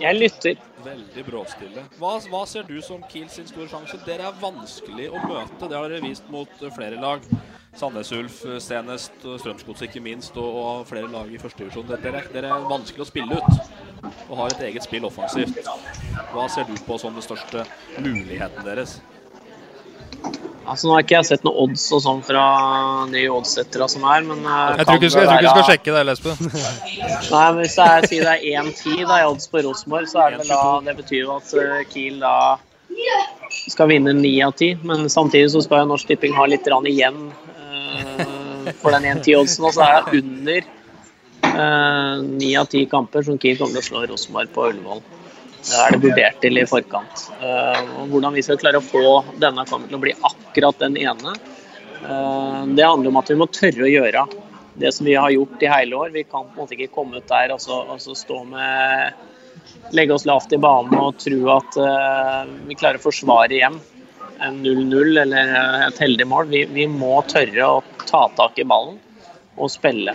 Jeg lytter. Veldig bråstille. Hva, hva, ser du som Kiel sin store sjanse? Dere er vanskelig å møte. Det har dere vist mot flere lag. Sandnes Ulf senest, Strømsgodset ikke minst, og, flere lag i førstedivisjon. Dere, dere er vanskelig å spille ut og har et eget spill offensivt. Hva ser du på som den største muligheten deres? Altså, nå har ikke jeg sett noen odds og sånn fra de oddsettere som er, men uh, Jeg tror ikke du skal, være... skal, sjekke det, Lesben. Nei, men hvis jeg sier det er 1-10 i odds på Rosenborg, så er det vel da Det betyr jo at uh, Kiel da skal vinne 9 av 10, men samtidig så skal Norsk Tipping ha litt igjen uh, for den 1-10-oddsen, og så er det under ni av ti kamper som Kiel kommer til å slå Rosenborg på Ullevål er det vurdert til i forkant. Uh, hvordan vi skal klare å få denne kampen til å bli akkurat den ene, uh, det handler om at vi må tørre å gjøre det som vi har gjort i hele år. Vi kan på en måte ikke komme ut der og så, og så stå med Legge oss lavt i banen og tro at uh, vi klarer å forsvare hjem en 0-0 eller et heldig mål. Vi, vi må tørre å ta tak i ballen og spille.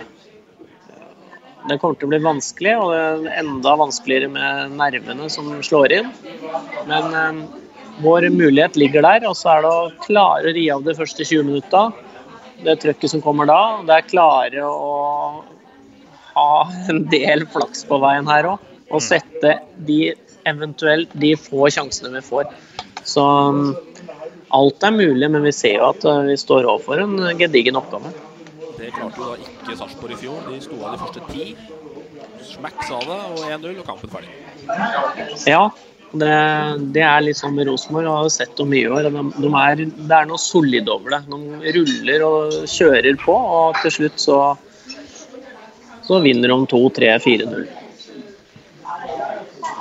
Det kommer til å bli vanskelig, og det er enda vanskeligere med nervene som slår inn. Men eh, vår mulighet ligger der, og så er det å klare å ri av de første 20 minutta. Det trøkket som kommer da. Det er klare å ha en del flaks på veien her òg. Og sette de eventuelt de få sjansene vi får. Så um, alt er mulig, men vi ser jo at uh, vi står overfor en gedigen oppgave. Det klarte jo da ikke Sarpsborg i fjor. De sto av de første ti. Smack sa det, og 1-0, og kampen ferdig. Ja, det, det er litt sånn med Rosenborg. Jeg har sett dem mye i år. De, de er, det er noe solid over det. De ruller og kjører på, og til slutt så, så vinner de 2-3-4-0.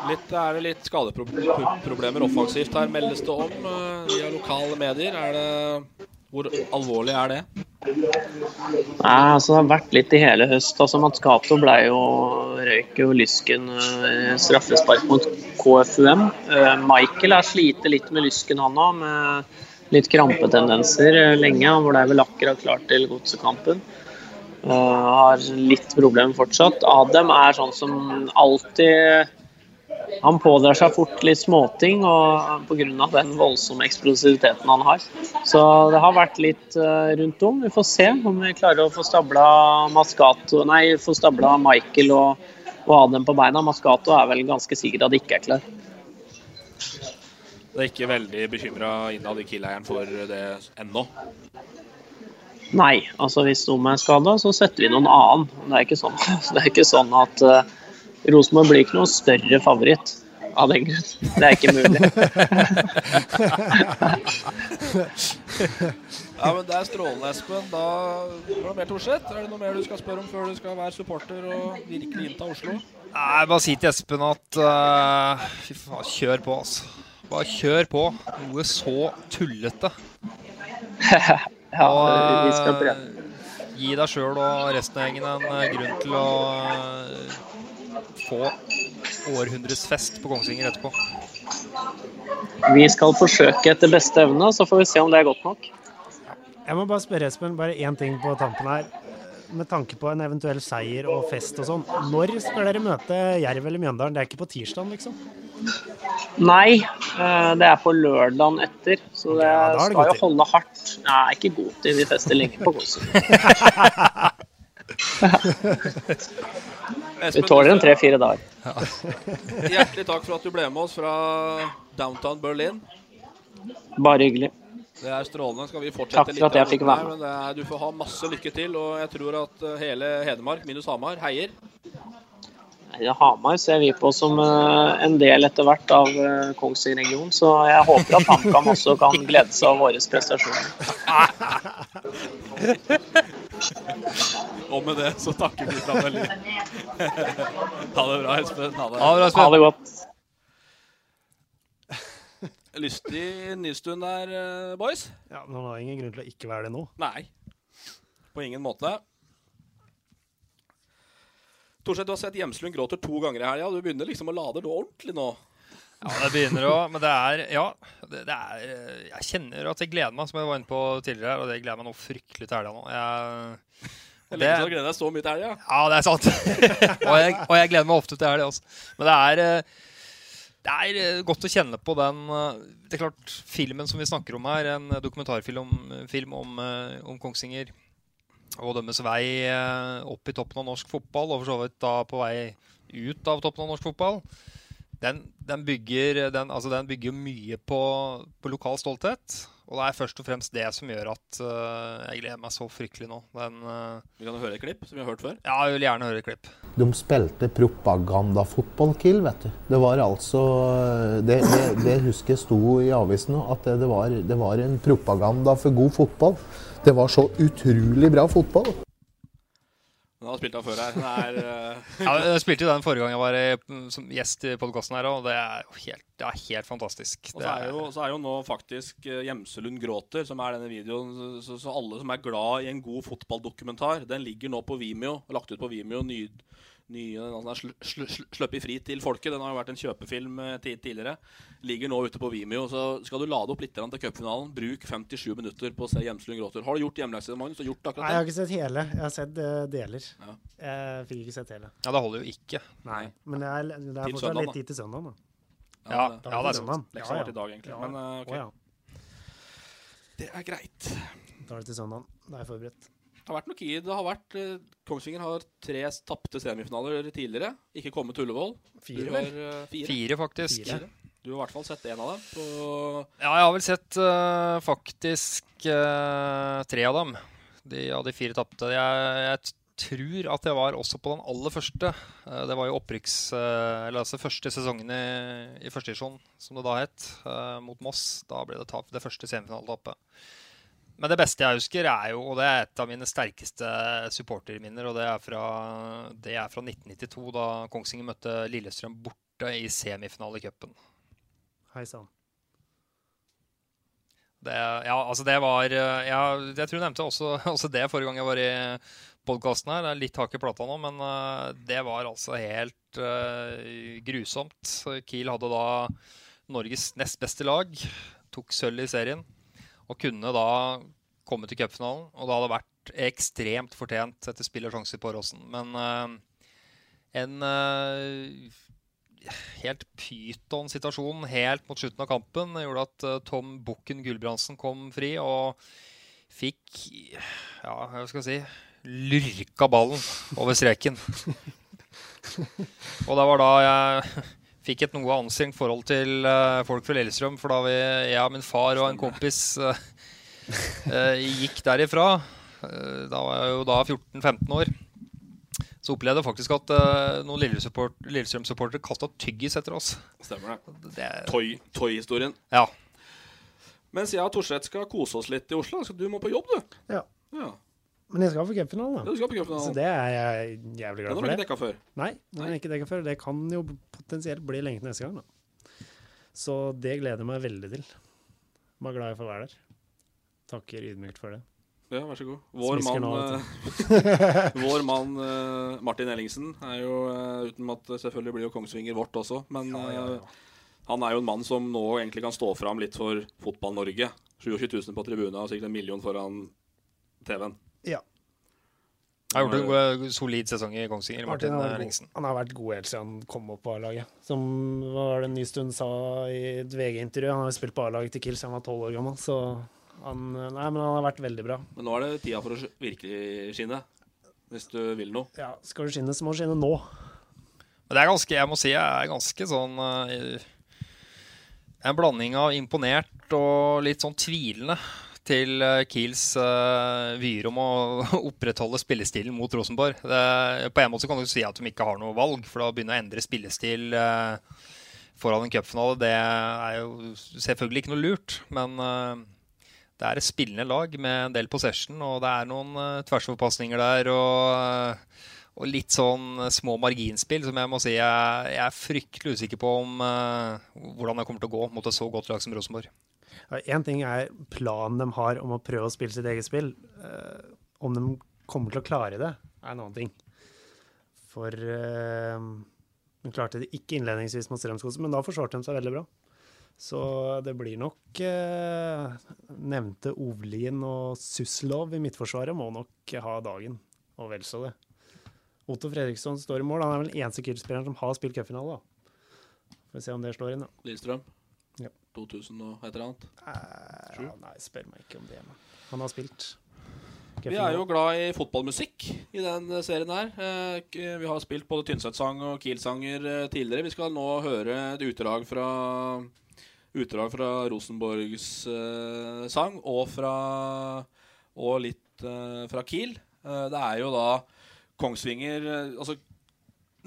Litt, er det litt skadeproblemer offensivt her, meldes det om uh, via lokale medier. Er det, hvor alvorlig er det? Nei, altså Det har vært litt i hele høst. altså Mats Cato ble jo røyk jo lysken uh, straffespark mot KFUM. Uh, Michael har slitt litt med lysken, han òg, med litt krampetendenser uh, lenge. Han ble vel akkurat klar til godsekampen. har litt problemer fortsatt. Adem er sånn som alltid han pådrar seg fort litt småting og pga. den voldsomme eksplosiviteten han har. Så det har vært litt uh, rundt om. Vi får se om vi klarer å få stabla Mascato, nei, få stabla Michael og, og ha dem på beina. Mascato er vel ganske sikker at de ikke er klar. Det er ikke veldig bekymra innad i Kiel-eieren for det ennå? Nei, altså hvis noen er skada, så setter vi noen annen. Det er ikke sånn, det er ikke sånn at uh, Rosenborg blir ikke noe større favoritt av den grunn. Det er ikke mulig. ja, men Det er strålende, Espen. Da noe mer, Torseth? Er det noe mer du skal spørre om før du skal være supporter og virkelig innta Oslo? Nei, Bare si til Espen at uh, fy faen, kjør på, altså. Bare kjør på. Noe så tullete. ja, og, vi skal prøve. Gi deg sjøl og resten av gjengen en uh, grunn til å få århundresfest på Kongsvinger etterpå. Vi skal forsøke etter beste evne, så får vi se om det er godt nok. Jeg må bare spørre Espen, bare én ting på tampen her. Med tanke på en eventuell seier og fest og sånn, når skal dere møte Jerv eller Mjøndalen? Det er ikke på tirsdag, liksom? Nei, eh, det er på lørdagen etter. Så det, ja, det skal jo holde hardt. Nei, ikke god til. Vi fester lenge på Kongsvinger. Vi tåler en tre-fire dager. Hjertelig takk for at du ble med oss fra downtown Berlin. Bare hyggelig. Det er strålende. Skal vi fortsette Takk for at jeg fikk være med. Er, du får ha masse lykke til, og jeg tror at eh, hele Hedmark, minus Hamar, heier. Hamar ser vi på som eh, en del etter hvert av uh, Kongsvinger-regionen, så jeg håper at HamKam også kan glede seg av våre prestasjoner. Og med det så takker vi fra Berlin. ha det bra, Espen. Ha det, ha det, ha det godt. Lystig nystund der, eh, boys. Ja, men Man har ingen grunn til å ikke være det nå. Nei. På ingen måte. Torseth, du har sett Hjemslund gråter to ganger i helga. Du begynner liksom å lade ordentlig nå. Ja, det begynner å Men det er Ja. Det, det, er Jeg kjenner at jeg gleder meg, som jeg var inne på tidligere, og det gleder meg noe fryktelig til helga nå. Jeg, det lenge siden du gleder deg så mye til helga. Ja, det er sant. og, jeg, og, jeg, gleder meg ofte til helga også. Men det er det er godt å kjenne på den Det er klart, filmen som vi snakker om her, en dokumentarfilm om, film om, om Kongsvinger og deres vei opp i toppen av norsk fotball, og for så vidt da på vei ut av toppen av norsk fotball den, den, bygger, den, altså den, bygger, mye på, på, lokal stolthet. Og det er først og fremst det som gjør at uh, jeg gleder meg så fryktelig nå. Den, uh, vi kan høre et klipp som vi har hørt før? Ja, jeg vil gjerne høre et klipp. De spilte propagandafotball, Kiel, vet du. Det var altså Det, det, det husker jeg sto i avisen at det, det, var, det var en propaganda for god fotball. Det var så utrolig bra fotball. Den har spilt av før her. Er, uh... ja, jeg spilte jo den forrige gang jeg var i, som gjest i podkasten her, og det er jo helt, det er helt fantastisk. Og så er, jo, så er jo nå faktisk eh, Gjemselund gråter, som er denne videoen. Så, så, alle som er glad i en god fotballdokumentar, den ligger nå på Vimeo. Lagt ut på Vimeo. Ny, nye den er sl sl sl Sluppet fri til folket. Den har jo vært en kjøpefilm eh, tidligere. Ligger nå ute på Vimeo. Så skal du lade opp litt til cupfinalen, bruk 57 minutter på å se Hjemslund gråter. Har du gjort hjemmeleksa, Magnus? Har gjort akkurat det? Nei, jeg har ikke sett hele. Jeg har sett uh, deler. Ja. Jeg fikk ikke sett hele. Ja, det holder jo ikke. Nei, men det er, det er fortsatt litt tid til søndag, da. Ja, ja, det, ja, det er sant. Leksa ja, ja. vært i dag, egentlig. Men uh, OK. Oh, det er greit. Da er det til søndag. Da er jeg forberedt. Det har vært noe i Det har vært eh, Kongsvinger har tre tapte semifinaler tidligere. Ikke kommet til Ullevål. Fire, har, eh, fire. Fire, faktisk. Fire. Du har i hvert fall sett en av dem. På Ja, jeg har vel sett uh, faktisk uh, tre av dem. De av de fire tapte. Jeg, jeg tror at jeg var også på den aller første. Uh, det var jo opprykks... eller altså første sesongen i, i første divisjon, som det da het, mot Moss. Da ble det tap, det første semifinaletapet. Men det beste jeg husker, er jo, og det er et av mine sterkeste supporterminner, og det er fra, det er fra 1992, da Kongsvinger møtte Lillestrøm borte i semifinale i cupen. Hei sann. Det, ja, altså det var eh, ja, Jeg tror jeg nevnte også, også det forrige gang jeg var i podkasten her. Det er litt hakk i plata nå, men eh, det var altså helt uh, grusomt. Kiel hadde da Norges nest beste lag. Tok sølv i serien. Og kunne da komme til cupfinalen. Og det hadde vært ekstremt fortjent etter spill og sjanser på Åråsen. Men uh, en uh, helt pyton-situasjon helt mot slutten av kampen gjorde at uh, Tom Bukken Gulbrandsen kom fri og fikk Ja, hva skal jeg si lurka ballen over streken. og det var da jeg fikk et noe anstrengt forhold til eh, folk fra Lillestrøm. For da vi, jeg og min far og en kompis eh, eh, gikk derifra, eh, da var jeg jo da 14-15 år, så opplevde jeg faktisk at noen Lillestrøm-support- Lillestrøm-supportere kasta tyggis etter oss. Stemmer det. Det, Toy- Toy-historien. ja. Mens jeg og Torstvedt skal kose oss litt i Oslo, så du må på jobb, du. Ja. Ja. Men jeg skal på cupfinalen, Ja, du skal på cupfinalen. Så det er jeg jævlig glad Den glad har du ikke det. dekka før. Nei, den jeg ikke dekka før. Det kan jo potensielt bli lenge til neste gang, da. Så det gleder jeg meg veldig til. Jeg Var glad jeg får være der. Takker ydmykt for det. Ja, vær så god. Vår Smisker mann, eh, vår mann eh, Martin Ellingsen er jo eh, Uten at selvfølgelig blir jo Kongsvinger vårt også, men eh, han er jo en mann som nå egentlig kan stå fram litt for Fotball-Norge. 27 000 på tribunen og sikkert en million foran TV-en. Ja. Har gjort en god, solid sesong i Kongsvinger, Martin Martin Ellingsen. god. Han har vært god helt siden han kom opp på A-laget. Som var det en ny stund sa i et VG-intervju, han har jo spilt på A-laget til Kiel siden han var tolv år gammel, så han, nei, men han har vært veldig bra. Men nå er det tida for å virkelig skinne. Hvis du vil noe. Ja, skal du skinne, så må du skinne nå. Men det er ganske, jeg må si, jeg er ganske sånn eh, En blanding av imponert og litt sånn tvilende til eh, Kiels uh, vyer om å opprettholde spillestilen mot Rosenborg. Det, på en måte kan du si at de ikke har noe valg, for å begynne å endre spillestil uh, foran en cupfinale, det er jo selvfølgelig ikke noe lurt. Men uh, det er et spillende lag med en del possession, og det er noen uh, tversoverpasninger der. og... eh, og litt sånn små marginspill som jeg må si jeg, jeg er fryktelig usikker på om eh, hvordan det kommer til å gå mot et så godt lag som Rosenborg. Én ting er planen de har om å prøve å spille sitt eget spill. Eh, om de kommer til å klare det, er en annen ting. For eh, de klarte det ikke innledningsvis mot Strømskose, men da forsvarte de seg veldig bra. Så det blir nok eh, Nevnte Ovlin og Suslov i midtforsvaret må nok ha dagen, og vel så det. Otto Fredriksson står i mål. Han er vel den eneste Kiel-spilleren som har spilt cupfinale. da. Får vi se om det slår inn, da. Lillestrøm. Ja. 2000 og et eller annet. Eh, ja, nei, spør meg ikke om det. Men han har spilt. Vi er jo glad i fotballmusikk i den eh, serien her. Eh, Vi har spilt både Tynset-sang og Kiel-sanger eh, tidligere. Vi skal nå høre et utdrag fra Utdrag fra Rosenborgs eh, sang og fra Og litt eh, fra Kiel. Eh, det er jo da Kongsvinger Altså,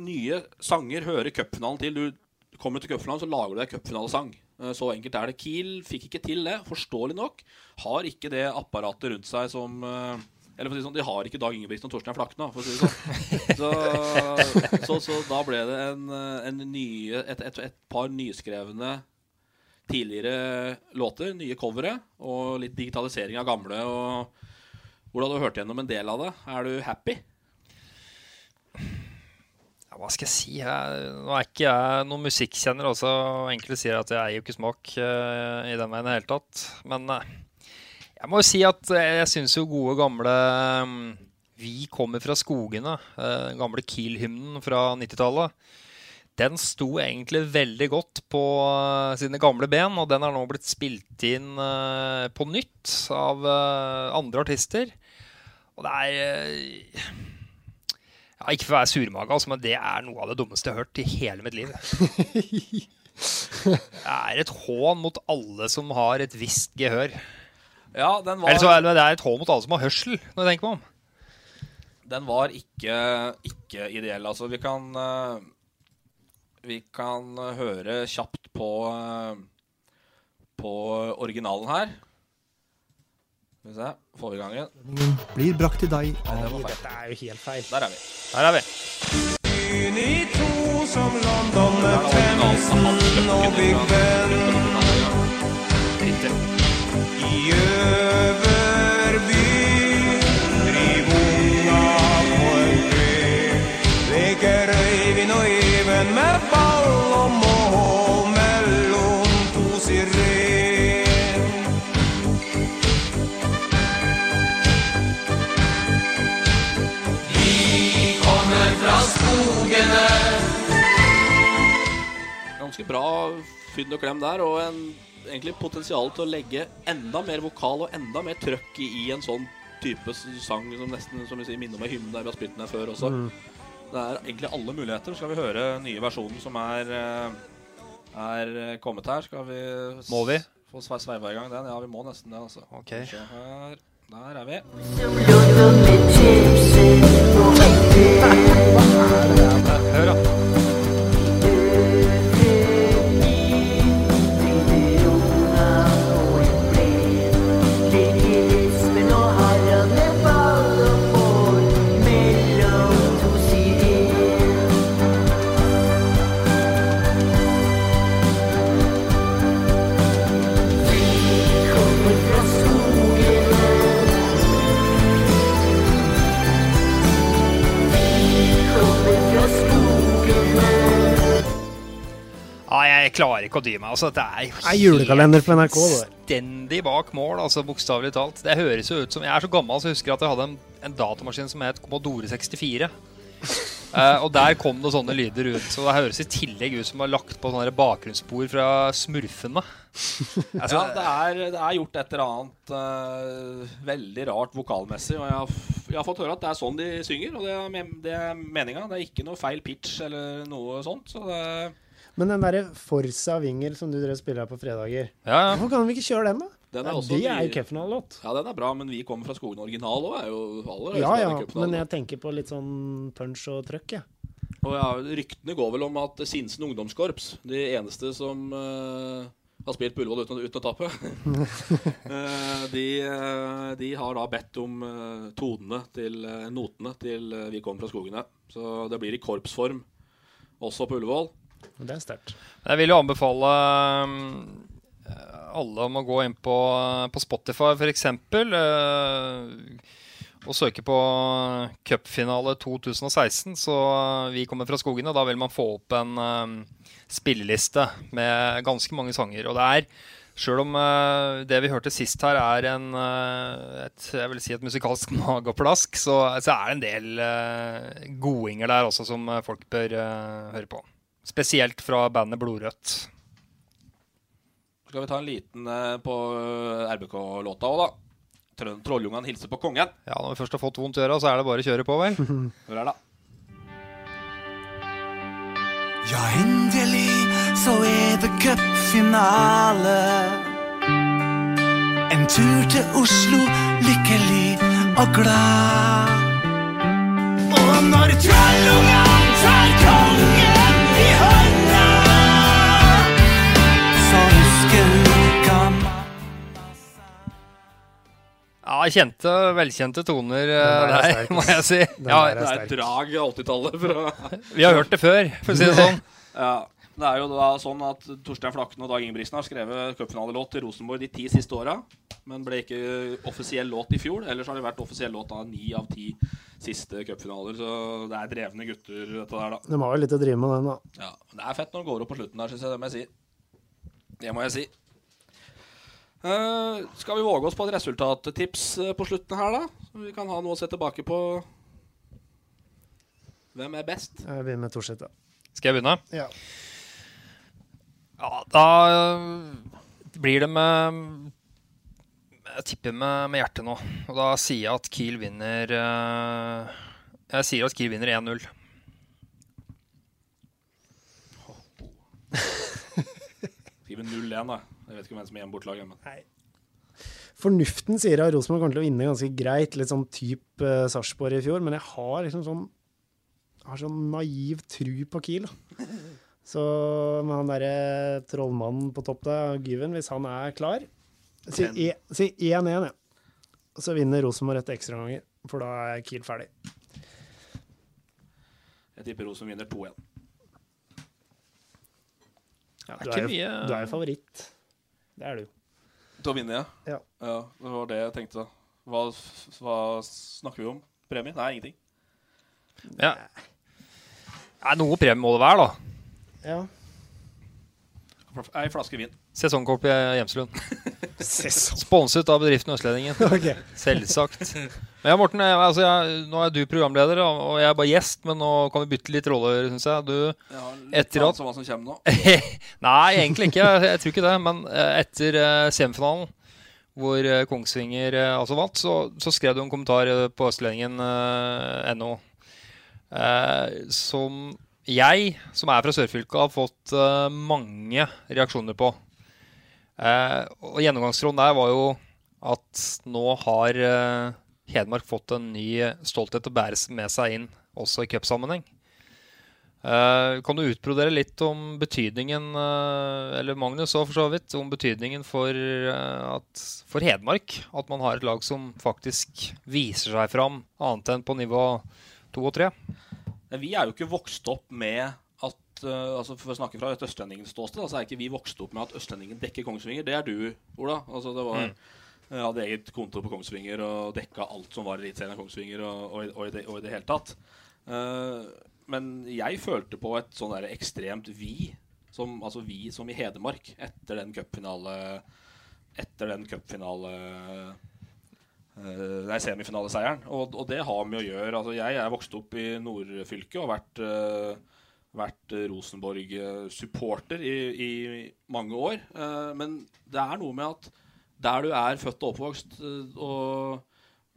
nye sanger hører cupfinalen til. Du kommer til cupfinalen, så lager du deg cupfinalesang. Eh, Så enkelt er det. Kiel fikk ikke til det, forståelig nok. Har ikke det apparatet rundt seg som eh, Eller for å si sånn, de har ikke Dag Ingebrigtsen og Torstein Flakne, for å si det sånn. Så, så, så da ble det en, eh, en nye, et, et, et par nyskrevne tidligere låter, nye covere, og litt digitalisering av gamle. og Hvordan du hørte gjennom en del av det? Er du happy? Hva skal jeg si? Jeg, nå er ikke jeg noen musikkkjenner. Også. Enkelte sier at jeg eier jo ikke smak uh, i den veien i det hele tatt. Men uh, jeg må jo si at jeg syns jo gode, gamle um, Vi kommer fra skogene, uh, gamle Kiel-hymnen fra 90-tallet, den sto egentlig veldig godt på sine gamle ben, og den har nå blitt spilt inn på nytt av andre artister. Og det er ja, Ikke for å være surmage, altså, men det er noe av det dummeste jeg har hørt i hele mitt liv. Det er et hån mot alle som har et visst gehør. Ja, den var, Eller så er det er et hån mot alle som har hørsel, når jeg tenker meg om. den var ikke, ikke ideell. Altså, vi kan eh, Vi kan høre kjapt på eh, På originalen her. Skal vi se. Får vi i gang igjen? Blir brakt til deg Nei, det av var feil. Dette er jo helt feil. Der er vi. Der er vi. Ganske bra fynd og klem der, og en, egentlig potensial til å legge enda mer vokal og enda mer trøkk i, en sånn type sang som nesten som vi sier, minner om en hymne der vi har spilt den her før også. Mm. Det er egentlig alle muligheter. Skal vi høre nye versjonen som er, eh, er kommet her? Skal vi s- Må vi? få sve- sveiva i gang den? Ja, vi må nesten det, altså. Ok. Skal se her. Der er vi. Hør, da. Jeg klarer ikke å dy meg. Altså, det er jo er julekalender på NRK, fullstendig bak mål, altså bokstavelig talt. Det høres jo ut som Jeg er så gammel, så jeg husker at jeg hadde en, en datamaskin som het Commodore 64. uh, og der kom det sånne lyder ut. Så det høres i tillegg ut som det var lagt på sånne bakgrunnsspor fra Smurfene. Altså, ja, det er, det er gjort et eller annet uh, veldig rart vokalmessig. Og jeg har, jeg har fått høre at det er sånn de synger, og det er, det er meninga. Det er ikke noe feil pitch eller noe sånt. Så det Men den derre Forsa Winger som du dere spiller på fredager, Ja, ja. hvorfor kan vi ikke kjøre den, da? Den er også det er jo cupfinalelåt. Ja, den er bra, men vi kommer fra skogen original òg, er jo Ja ja, men jeg tenker på litt sånn punch og trøkk, jeg. Og ja, Ryktene går vel om at Sinsen ungdomskorps, de eneste som uh, har spilt på Ullevål uten, uten å tape, uh, de, uh, de har da bedt om tonene til notene til Vi kommer fra skogene. Så det blir i korpsform også på Ullevål. Det er sterkt. Jeg vil jo anbefale um, alle om å gå inn på, på Spotify, f.eks. Uh, og søke på cupfinale 2016. Så vi kommer fra skogene. Da vil man få opp en spilleliste med ganske mange sanger. Og det er Sjøl om uh, det vi hørte sist her er en, uh, et, jeg vil si et musikalsk mageplask, så, så er det en del uh, godinger der også som folk bør høre på. Spesielt fra bandet Blodrødt. Skal vi ta en liten eh, på eh, RBK-låta òg, da. Trollungene hilser på kongen. Ja, Når vi først har fått vondt i øra, så er det bare å kjøre på, vel? Hør her, da. Ja, endelig så er det cupfinale. En tur til Oslo, lykkelig og glad. Og når trollungene tar kongen Ja, kjente, velkjente toner eh, der er må jeg si. Ja, er Det er et drag i 80-tallet. fra- vi har hørt det før, for å si det sånn. Ja, det er jo da sånn at Torstein Flakken og Dag Ingebrigtsen har skrevet cupfinalelåt til Rosenborg de ti siste åra, men ble ikke offisiell låt i fjor. Ellers har det vært offisiell låt av ni av ti siste cupfinaler. Så det er drevne gutter, dette der, da. De har jo litt å drive med, den, da. Ja, det er fett når det går opp på slutten der, syns jeg. Det må jeg si. Det må jeg si. Eh, skal vi våge oss på et resultattips eh, på slutten her, da? Så vi kan ha noe å se tilbake på. Hvem er best? Jeg begynner med Torstedt, da. Skal jeg begynne? Ja. Ja, da øh, blir det med Jeg tipper med, med hjertet nå. Og da sier jeg at Kiel vinner eh, Jeg sier at Kiel vinner 1-0. Skriver 0-1, da. Jeg vet ikke hvem som er hjemme bortelaget, men Nei. Fornuften sier at Rosenborg kommer til å vinne ganske greit, litt sånn type uh, Sarpsborg i fjor, men jeg har liksom sånn har sånn naiv tru på Kiel. da. Så med han derre trollmannen på topp der, Gyven, hvis han er klar Si Ten. e- si 1-1, ja. Og så vinner Rosenborg etter ekstraomganger, for da er Kiel ferdig. jeg tipper Rosenborg vinner 2-1. Ja, Det du, er jo, du er jo favoritt. Det er du. Til å vinne, ja. Ja. ja. Det var det jeg tenkte. Hva, hva snakker vi om? Premie? Nei, ingenting. Ja. Nei, noe premie må det være, da. Ja. Ei flaske vin. Sesongkort på Hjemselund. Sesong. Sponset av bedriften Østlendingen. Ok. Selvsagt. Ja, Morten, jeg, altså jeg, nå er du programleder, og jeg er bare gjest, men nå kan vi bytte litt roller, syns jeg. Du, ja, litt etter at hva som kommer nå. Nei, egentlig ikke. Jeg, jeg tror ikke det. Men eh, etter eh, semifinalen, hvor eh, Kongsvinger altså vant, så, så skrev du en kommentar på østlendingen.no eh, som jeg, som er fra sørfylket, har fått eh, mange reaksjoner på. Eh, og gjennomgangstråden der var jo at nå har Hedmark fått en ny stolthet å bære med seg inn, også i cupsammenheng. Uh, kan du utbrodere litt om betydningen, uh, eller Magnus òg for så vidt, om betydningen for, uh, at, for Hedmark at man har et lag som faktisk viser seg fram, annet enn på nivå to og tre? Vi er jo ikke vokst opp med at eh, altså For å snakke fra et østlendingens ståsted, så er ikke vi vokst opp med at østlendingen dekker Kongsvinger. Det er du, Ola. Altså, det var, Mm. Jeg hadde eget kontor på Kongsvinger og dekka alt som var Eliteserien av Kongsvinger, og, og, og, i det, og i det hele tatt. Uh, men jeg følte på et sånn der ekstremt vi, som, altså vi som i Hedmark, etter den cupfinale Etter den cupfinale uh, Nei, semifinaleseieren. Og, og det har med å gjøre altså Jeg er vokst opp i nordfylket og vært, uh, vært eh, Rosenborg-supporter i, i mange år. Eh, men det er noe med at der du er født og oppvokst, eh, og,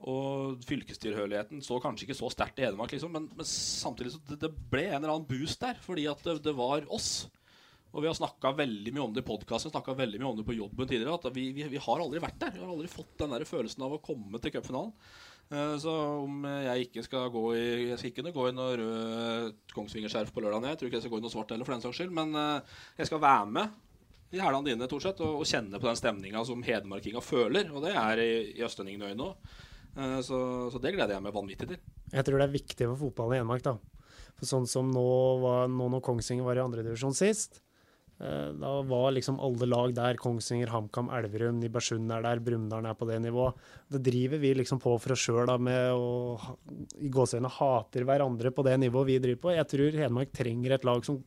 og fylkestilhørigheten står kanskje ikke så sterkt i Hedmark, liksom, men, men samtidig så det, det ble en eller annen boost der, fordi at det, det var oss. Og vi har snakka veldig mye om det i podkasten, veldig mye om det på jobben tidligere. At vi, vi, vi har aldri vært der. Vi har aldri fått den der følelsen av å komme til cupfinalen. Eh, Så om jeg ikke skal gå i Jeg skal ikke gå i noe rød Kongsvinger-skjerf på lørdag. Jeg tror ikke jeg skal gå i noe svart heller, for den saks skyld. Men eh, jeg skal være med i hælene dine Torseth, og, og kjenne på den stemninga som hedmarkinga føler. Og det er i, i Østlendingen-øyne Uh, Så, så det gleder jeg meg vanvittig til. Jeg tror det er viktig for fotballen i Hedmark, da. For sånn som nå, var, nå når Kongsvinger var i andredivisjon sist, eh, da var liksom alle lag der, Kongsvinger, HamKam, Elverum, Nibersund er der, Brumunddal er på det nivået. Det driver vi liksom på for oss sjøl med å i gåsehudene hater hverandre på det nivået vi driver på. Jeg tror Hedmark trenger et lag som,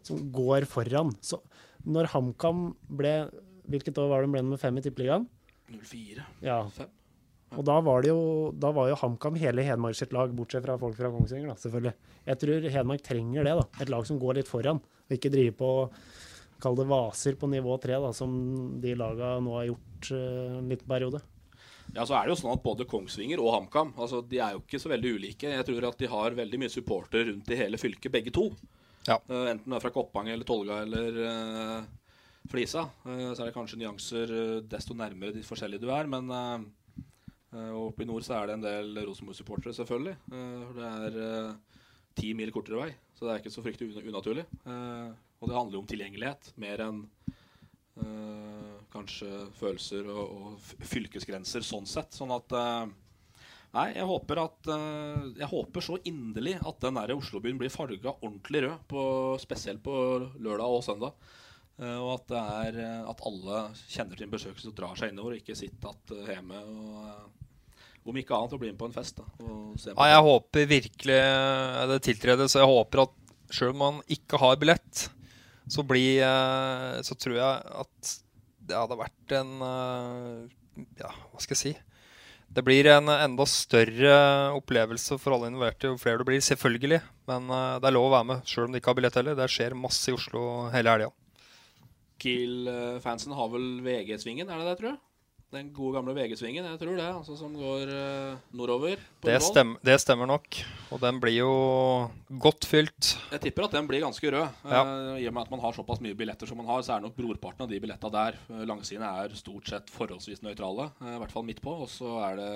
som går foran. Så når HamKam ble Hvilket år var det de ble nummer fem i Tippeligaen? 04. Ja. Fem. Og da var det jo, da var jo HamKam hele Hedmark sitt lag, bortsett fra folk fra Kongsvinger, da, selvfølgelig. Jeg tror Hedmark trenger det, da. Et lag som går litt foran, og ikke driver på Kall det vaser på nivå tre, da, som de laga nå har gjort eh, en liten periode. Ja, så er det jo sånn at Både Kongsvinger og HamKam altså, de er jo ikke så veldig ulike. Jeg tror at de har veldig mye supporter rundt i hele fylket, begge to. Ja. Eh, enten du er fra Koppang eller Tolga eller eh, Flisa. Eh, så er det kanskje nyanser desto nærmere de forskjellige du er. Men oppe i nord så er det en del Rosenborg-supportere, selvfølgelig. For det er ti mil kortere vei, så det er ikke så fryktelig un unaturlig. Og det handler jo om tilgjengelighet mer enn kanskje følelser og, fylkesgrenser sånn sett. Sånn at Nei, jeg håper at eh, Jeg håper så inderlig at den der Oslobyen blir farga ordentlig rød, på, spesielt på lørdag og søndag. Eh, og at det er eh, at alle kjenner sin besøkelse og drar seg innover, og ikke sitter hjemme. Og, om ikke annet å bli med på en fest. da og se på Ja, jeg håper virkelig det tiltredes. Jeg håper at sjøl om man ikke har billett, så, blir, så tror jeg at det hadde vært en Ja, hva skal jeg si? Det blir en enda større opplevelse for alle involverte jo flere det blir, selvfølgelig. Men eh, det er lov å være med sjøl om de ikke har billett heller. Det skjer masse i Oslo hele helga. Kiel-fansen har vel VG-svingen, er det det, tror jeg? Den gode gamle VG-svingen, jeg tror det. Altså Som går uh, nordover. på Det, Ullevål. stem, det stemmer nok. Og den blir jo godt fylt. Jeg tipper at den blir ganske rød. Ja. Uh, I og med at man har såpass mye billetter som man har, så er nok brorparten av de billettene der. Uh, Langsidene er stort sett forholdsvis nøytrale, eh, i hvert fall midt på. Og så er det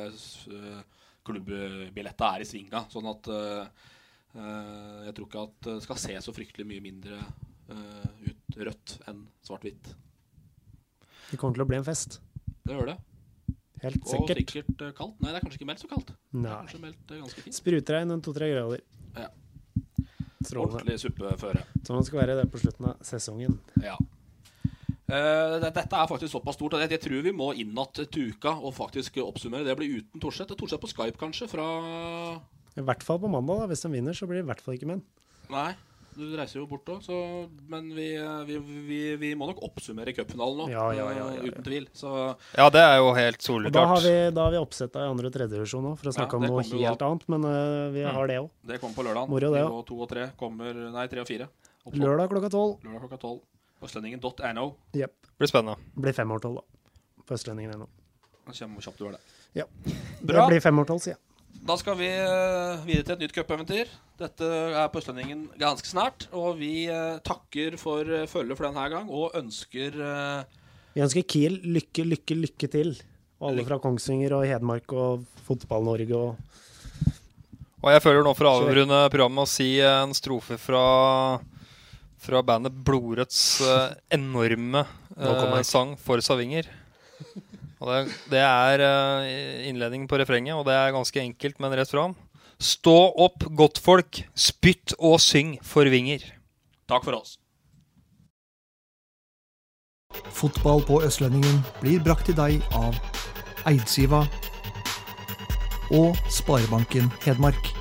uh, Klubbbilletta er i svinga, sånn at eh, eh, jeg tror ikke at det skal se så fryktelig mye mindre eh, ut rødt enn svart-hvitt. Det kommer til å bli en fest. Det gjør det. Helt Og sikkert. sikkert eh, kaldt. Nei, det er kanskje ikke meldt så kaldt. Nei. kanskje meldt eh, ganske fint. Sprutregn en to-tre grader. Ja. Strålende. Ordentlig suppeføre. Sånn det skal være det på slutten av sesongen. Ja. Uh, dette er faktisk såpass stort at jeg tror vi må inn igjen til uka og faktisk oppsummere. Det blir uten Thorseth. Thorseth på Skype, kanskje, fra I hvert fall på mandag. da. Hvis de vinner, så blir det i hvert fall ikke menn. Nei, du reiser jo bort òg, så Men vi, eh, vi, vi, vi må nok oppsummere cupfinalen nå, Ja, ja, ja, ja, ja. uten tvil. Så Ja, det er jo helt soleklart. da har vi, da har vi oppsetta i andre og tredjevisjon òg, for å Ja, snakke om noe helt annet. Men uh, vi Mm. har det òg. det kommer på lørdag. Moro, det òg. to og tre kommer Nei, tre og fire. Lørdag klokka tolv. Lørdag klokka tolv. Østlendingen.no. Yep. Blir spennende. Blir fem år tolv, da. På østlendingen.no. Kommer hvor kjapt du er det. Ja. Bra. Det blir fem år tolv, sier jeg. Da skal vi eh, videre til et nytt cupeventyr. Dette er på Østlendingen ganske snart. Og vi eh, takker for uh, følget for denne gang, og ønsker eh, Vi ønsker Kiel lykke, lykke, lykke til. Og alle fra Kongsvinger og Hedmark og Fotball-Norge og Og jeg føler nå for å avrunde programmet med å si en strofe fra, fra bandet Blodrødts eh, enorme eh, sang 'For Savinger'. Og det, det er eh, innledningen på refrenget, og det er ganske enkelt, men rett fram. Stå opp, godtfolk, spytt og syng for vinger. Takk for oss. Fotball på Østlendingen blir brakt til deg av Eidsiva og Sparebanken Hedmark.